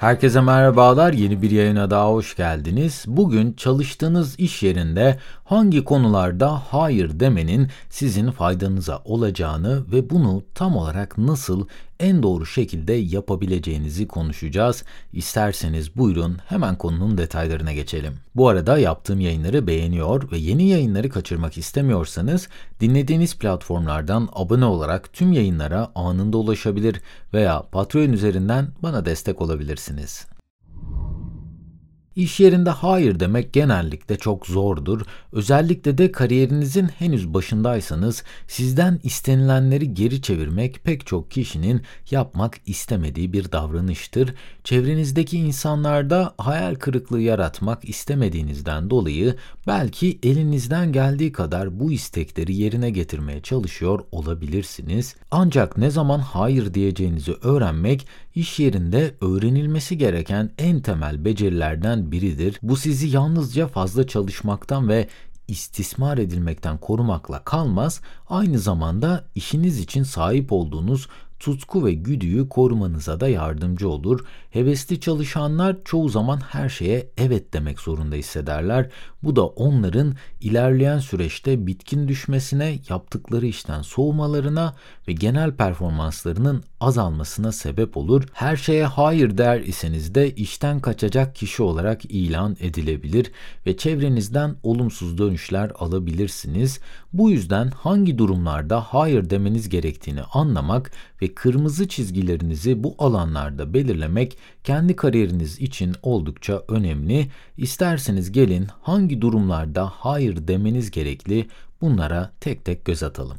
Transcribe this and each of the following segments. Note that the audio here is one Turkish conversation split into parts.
Herkese merhabalar. Yeni bir yayına daha hoş geldiniz. Bugün çalıştığınız iş yerinde hangi konularda hayır demenin sizin faydanıza olacağını ve bunu tam olarak nasıl en doğru şekilde yapabileceğinizi konuşacağız. İsterseniz buyurun hemen konunun detaylarına geçelim. Bu arada yaptığım yayınları beğeniyor ve yeni yayınları kaçırmak istemiyorsanız dinlediğiniz platformlardan abone olarak tüm yayınlara anında ulaşabilir veya Patreon üzerinden bana destek olabilirsiniz. İş yerinde hayır demek genellikle çok zordur. Özellikle de kariyerinizin henüz başındaysanız sizden istenilenleri geri çevirmek pek çok kişinin yapmak istemediği bir davranıştır. Çevrenizdeki insanlarda hayal kırıklığı yaratmak istemediğinizden dolayı belki elinizden geldiği kadar bu istekleri yerine getirmeye çalışıyor olabilirsiniz. Ancak ne zaman hayır diyeceğinizi öğrenmek iş yerinde öğrenilmesi gereken en temel becerilerden biridir. Bu sizi yalnızca fazla çalışmaktan ve istismar edilmekten korumakla kalmaz, aynı zamanda işiniz için sahip olduğunuz tutku ve güdüyü korumanıza da yardımcı olur. Hevesli çalışanlar çoğu zaman her şeye evet demek zorunda hissederler. Bu da onların ilerleyen süreçte bitkin düşmesine, yaptıkları işten soğumalarına ve genel performanslarının azalmasına sebep olur. Her şeye hayır der iseniz de işten kaçacak kişi olarak ilan edilebilir ve çevrenizden olumsuz dönüşler alabilirsiniz. Bu yüzden hangi durumlarda hayır demeniz gerektiğini anlamak ve kırmızı çizgilerinizi bu alanlarda belirlemek kendi kariyeriniz için oldukça önemli. İsterseniz gelin hangi durumlarda hayır demeniz gerekli bunlara tek tek göz atalım.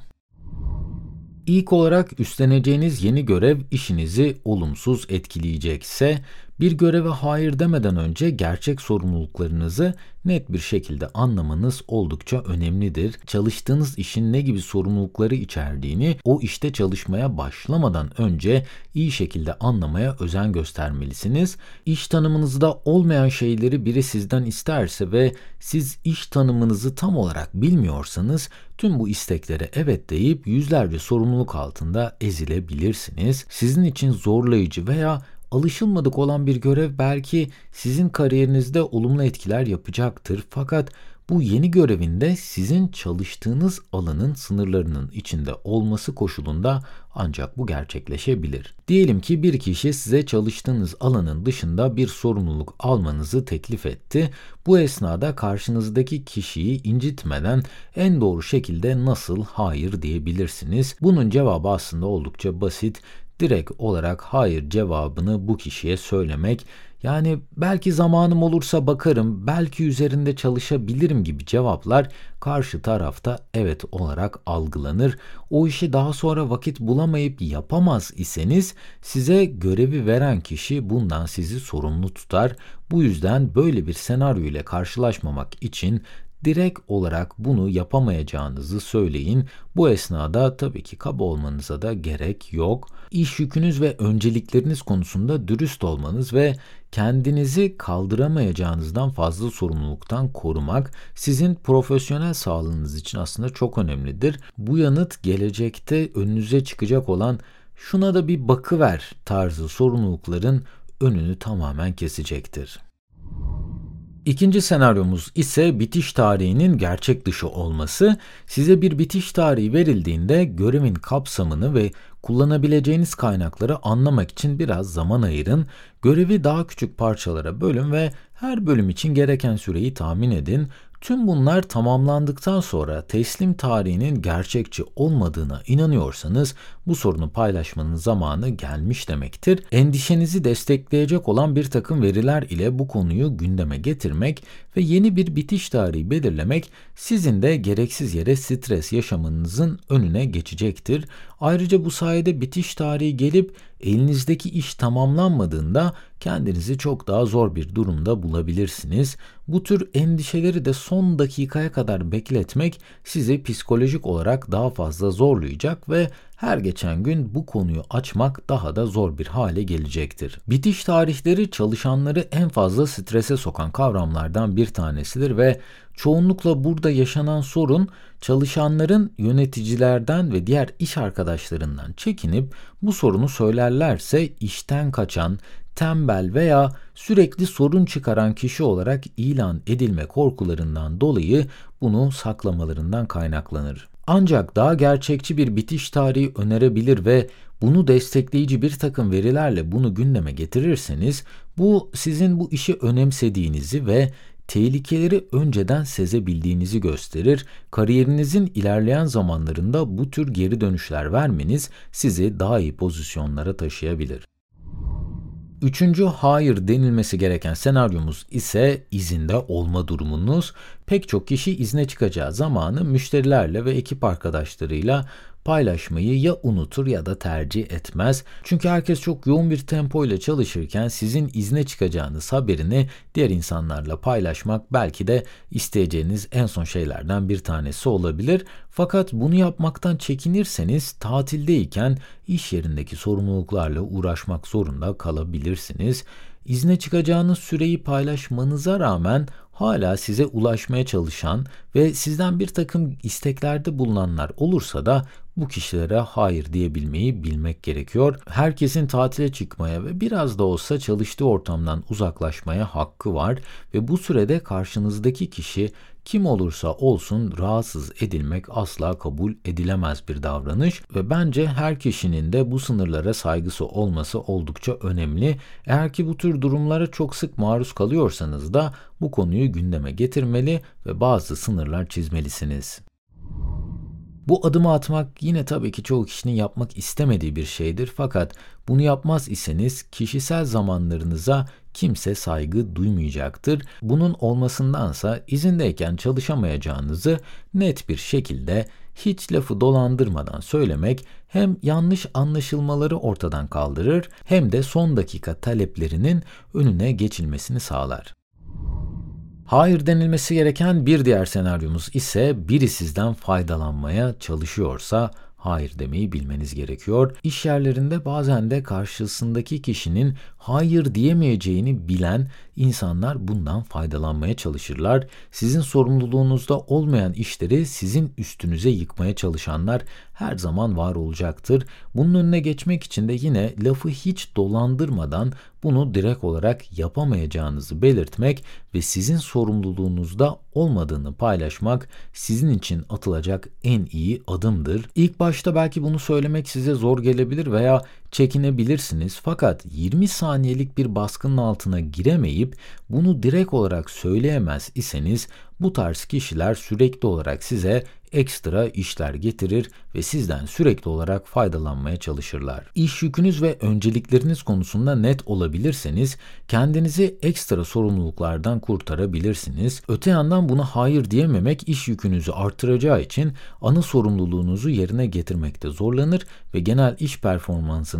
İlk olarak üstleneceğiniz yeni görev işinizi olumsuz etkileyecekse bir göreve hayır demeden önce gerçek sorumluluklarınızı net bir şekilde anlamanız oldukça önemlidir. Çalıştığınız işin ne gibi sorumlulukları içerdiğini o işte çalışmaya başlamadan önce iyi şekilde anlamaya özen göstermelisiniz. İş tanımınızda olmayan şeyleri biri sizden isterse ve siz iş tanımınızı tam olarak bilmiyorsanız tüm bu isteklere evet deyip yüzlerce sorumluluk altında ezilebilirsiniz. Sizin için zorlayıcı veya alışılmadık olan bir görev belki sizin kariyerinizde olumlu etkiler yapacaktır. Fakat bu yeni görevinde sizin çalıştığınız alanın sınırlarının içinde olması koşulunda ancak bu gerçekleşebilir. Diyelim ki bir kişi size çalıştığınız alanın dışında bir sorumluluk almanızı teklif etti. Bu esnada karşınızdaki kişiyi incitmeden en doğru şekilde nasıl hayır diyebilirsiniz? Bunun cevabı aslında oldukça basit direkt olarak hayır cevabını bu kişiye söylemek yani belki zamanım olursa bakarım, belki üzerinde çalışabilirim gibi cevaplar karşı tarafta evet olarak algılanır. O işi daha sonra vakit bulamayıp yapamaz iseniz size görevi veren kişi bundan sizi sorumlu tutar. Bu yüzden böyle bir senaryo ile karşılaşmamak için direkt olarak bunu yapamayacağınızı söyleyin. Bu esnada tabii ki kaba olmanıza da gerek yok. İş yükünüz ve öncelikleriniz konusunda dürüst olmanız ve kendinizi kaldıramayacağınızdan fazla sorumluluktan korumak sizin profesyonel sağlığınız için aslında çok önemlidir. Bu yanıt gelecekte önünüze çıkacak olan şuna da bir bakıver tarzı sorumlulukların önünü tamamen kesecektir. İkinci senaryomuz ise bitiş tarihinin gerçek dışı olması. Size bir bitiş tarihi verildiğinde görevin kapsamını ve kullanabileceğiniz kaynakları anlamak için biraz zaman ayırın. Görevi daha küçük parçalara bölün ve her bölüm için gereken süreyi tahmin edin. Tüm bunlar tamamlandıktan sonra teslim tarihinin gerçekçi olmadığına inanıyorsanız bu sorunu paylaşmanın zamanı gelmiş demektir. Endişenizi destekleyecek olan bir takım veriler ile bu konuyu gündeme getirmek ve yeni bir bitiş tarihi belirlemek sizin de gereksiz yere stres yaşamanızın önüne geçecektir. Ayrıca bu sayede bitiş tarihi gelip elinizdeki iş tamamlanmadığında kendinizi çok daha zor bir durumda bulabilirsiniz. Bu tür endişeleri de son dakikaya kadar bekletmek sizi psikolojik olarak daha fazla zorlayacak ve her geçen gün bu konuyu açmak daha da zor bir hale gelecektir. Bitiş tarihleri çalışanları en fazla strese sokan kavramlardan bir tanesidir ve çoğunlukla burada yaşanan sorun çalışanların yöneticilerden ve diğer iş arkadaşlarından çekinip bu sorunu söylerlerse işten kaçan, tembel veya sürekli sorun çıkaran kişi olarak ilan edilme korkularından dolayı bunu saklamalarından kaynaklanır. Ancak daha gerçekçi bir bitiş tarihi önerebilir ve bunu destekleyici bir takım verilerle bunu gündeme getirirseniz, bu sizin bu işi önemsediğinizi ve tehlikeleri önceden sezebildiğinizi gösterir. Kariyerinizin ilerleyen zamanlarında bu tür geri dönüşler vermeniz sizi daha iyi pozisyonlara taşıyabilir. Üçüncü hayır denilmesi gereken senaryomuz ise izinde olma durumunuz. Pek çok kişi izne çıkacağı zamanı müşterilerle ve ekip arkadaşlarıyla paylaşmayı ya unutur ya da tercih etmez. Çünkü herkes çok yoğun bir tempo ile çalışırken sizin izne çıkacağınız haberini diğer insanlarla paylaşmak belki de isteyeceğiniz en son şeylerden bir tanesi olabilir. Fakat bunu yapmaktan çekinirseniz tatildeyken iş yerindeki sorumluluklarla uğraşmak zorunda kalabilirsiniz. İzne çıkacağınız süreyi paylaşmanıza rağmen hala size ulaşmaya çalışan ve sizden bir takım isteklerde bulunanlar olursa da bu kişilere hayır diyebilmeyi bilmek gerekiyor. Herkesin tatile çıkmaya ve biraz da olsa çalıştığı ortamdan uzaklaşmaya hakkı var ve bu sürede karşınızdaki kişi kim olursa olsun rahatsız edilmek asla kabul edilemez bir davranış ve bence her kişinin de bu sınırlara saygısı olması oldukça önemli. Eğer ki bu tür durumlara çok sık maruz kalıyorsanız da bu konuyu gündeme getirmeli ve bazı sınırlar çizmelisiniz. Bu adımı atmak yine tabii ki çoğu kişinin yapmak istemediği bir şeydir fakat bunu yapmaz iseniz kişisel zamanlarınıza kimse saygı duymayacaktır. Bunun olmasındansa izindeyken çalışamayacağınızı net bir şekilde hiç lafı dolandırmadan söylemek hem yanlış anlaşılmaları ortadan kaldırır hem de son dakika taleplerinin önüne geçilmesini sağlar. Hayır denilmesi gereken bir diğer senaryomuz ise biri sizden faydalanmaya çalışıyorsa hayır demeyi bilmeniz gerekiyor. İş yerlerinde bazen de karşısındaki kişinin hayır diyemeyeceğini bilen insanlar bundan faydalanmaya çalışırlar. Sizin sorumluluğunuzda olmayan işleri sizin üstünüze yıkmaya çalışanlar her zaman var olacaktır. Bunun önüne geçmek için de yine lafı hiç dolandırmadan bunu direkt olarak yapamayacağınızı belirtmek ve sizin sorumluluğunuzda olmadığını paylaşmak sizin için atılacak en iyi adımdır. İlk başta belki bunu söylemek size zor gelebilir veya çekinebilirsiniz fakat 20 saniyelik bir baskının altına giremeyip bunu direkt olarak söyleyemez iseniz bu tarz kişiler sürekli olarak size ekstra işler getirir ve sizden sürekli olarak faydalanmaya çalışırlar. İş yükünüz ve öncelikleriniz konusunda net olabilirseniz kendinizi ekstra sorumluluklardan kurtarabilirsiniz. Öte yandan buna hayır diyememek iş yükünüzü artıracağı için ana sorumluluğunuzu yerine getirmekte zorlanır ve genel iş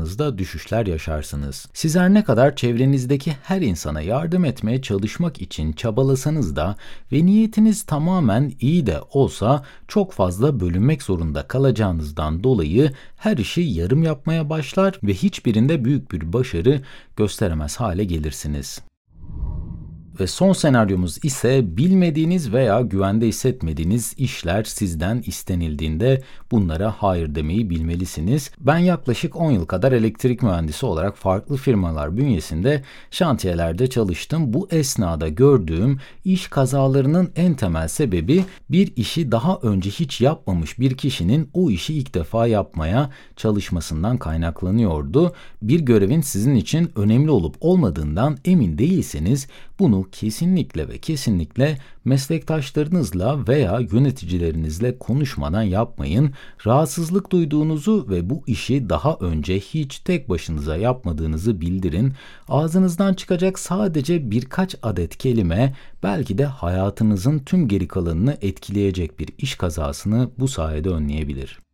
performansınızda düşüşler yaşarsınız. Siz her ne kadar çevrenizdeki her insana yardım etmeye çalışmak için çabalasanız da ve niyetiniz tamamen iyi de olsa çok fazla bölünmek zorunda kalacağınızdan dolayı her işi yarım yapmaya başlar ve hiçbirinde büyük bir başarı gösteremez hale gelirsiniz. Ve son senaryomuz ise bilmediğiniz veya güvende hissetmediğiniz işler sizden istenildiğinde bunlara hayır demeyi bilmelisiniz. Ben yaklaşık 10 yıl kadar elektrik mühendisi olarak farklı firmalar bünyesinde şantiyelerde çalıştım. Bu esnada gördüğüm iş kazalarının en temel sebebi bir işi daha önce hiç yapmamış bir kişinin o işi ilk defa yapmaya çalışmasından kaynaklanıyordu. Bir görevin sizin için önemli olup olmadığından emin değilseniz bunu kesinlikle ve kesinlikle meslektaşlarınızla veya yöneticilerinizle konuşmadan yapmayın. Rahatsızlık duyduğunuzu ve bu işi daha önce hiç tek başınıza yapmadığınızı bildirin. Ağzınızdan çıkacak sadece birkaç adet kelime belki de hayatınızın tüm geri kalanını etkileyecek bir iş kazasını bu sayede önleyebilir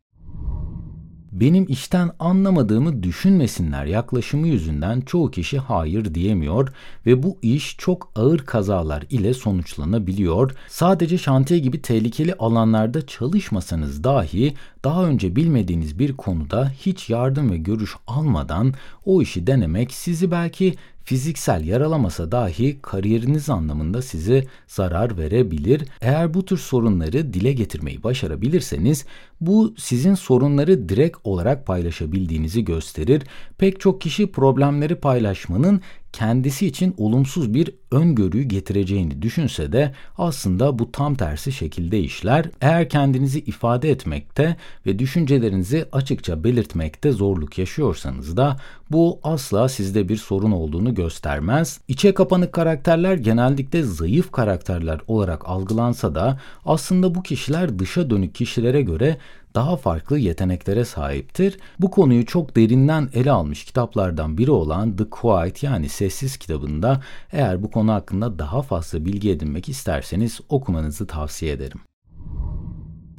benim işten anlamadığımı düşünmesinler yaklaşımı yüzünden çoğu kişi hayır diyemiyor ve bu iş çok ağır kazalar ile sonuçlanabiliyor. Sadece şantiye gibi tehlikeli alanlarda çalışmasanız dahi daha önce bilmediğiniz bir konuda hiç yardım ve görüş almadan o işi denemek sizi belki fiziksel yaralamasa dahi kariyeriniz anlamında size zarar verebilir. Eğer bu tür sorunları dile getirmeyi başarabilirseniz bu sizin sorunları direkt olarak paylaşabildiğinizi gösterir. Pek çok kişi problemleri paylaşmanın kendisi için olumsuz bir öngörüyü getireceğini düşünse de aslında bu tam tersi şekilde işler. Eğer kendinizi ifade etmekte ve düşüncelerinizi açıkça belirtmekte zorluk yaşıyorsanız da bu asla sizde bir sorun olduğunu göstermez. İçe kapanık karakterler genellikle zayıf karakterler olarak algılansa da aslında bu kişiler dışa dönük kişilere göre daha farklı yeteneklere sahiptir. Bu konuyu çok derinden ele almış kitaplardan biri olan The Quiet yani Sessiz kitabında eğer bu konu hakkında daha fazla bilgi edinmek isterseniz okumanızı tavsiye ederim.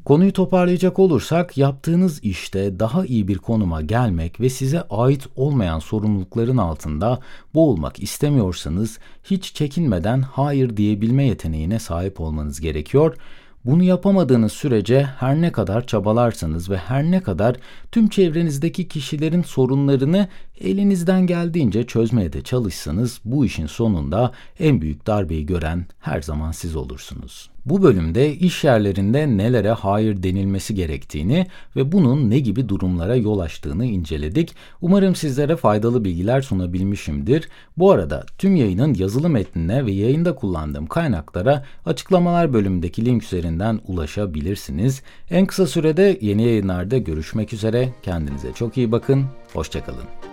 Konuyu toparlayacak olursak yaptığınız işte daha iyi bir konuma gelmek ve size ait olmayan sorumlulukların altında boğulmak istemiyorsanız hiç çekinmeden hayır diyebilme yeteneğine sahip olmanız gerekiyor. Bunu yapamadığınız sürece her ne kadar çabalarsanız ve her ne kadar tüm çevrenizdeki kişilerin sorunlarını elinizden geldiğince çözmeye de çalışsanız bu işin sonunda en büyük darbeyi gören her zaman siz olursunuz. Bu bölümde iş yerlerinde nelere hayır denilmesi gerektiğini ve bunun ne gibi durumlara yol açtığını inceledik. Umarım sizlere faydalı bilgiler sunabilmişimdir. Bu arada tüm yayının yazılı metnine ve yayında kullandığım kaynaklara açıklamalar bölümündeki link üzerinden ulaşabilirsiniz. En kısa sürede yeni yayınlarda görüşmek üzere. Kendinize çok iyi bakın. Hoşçakalın.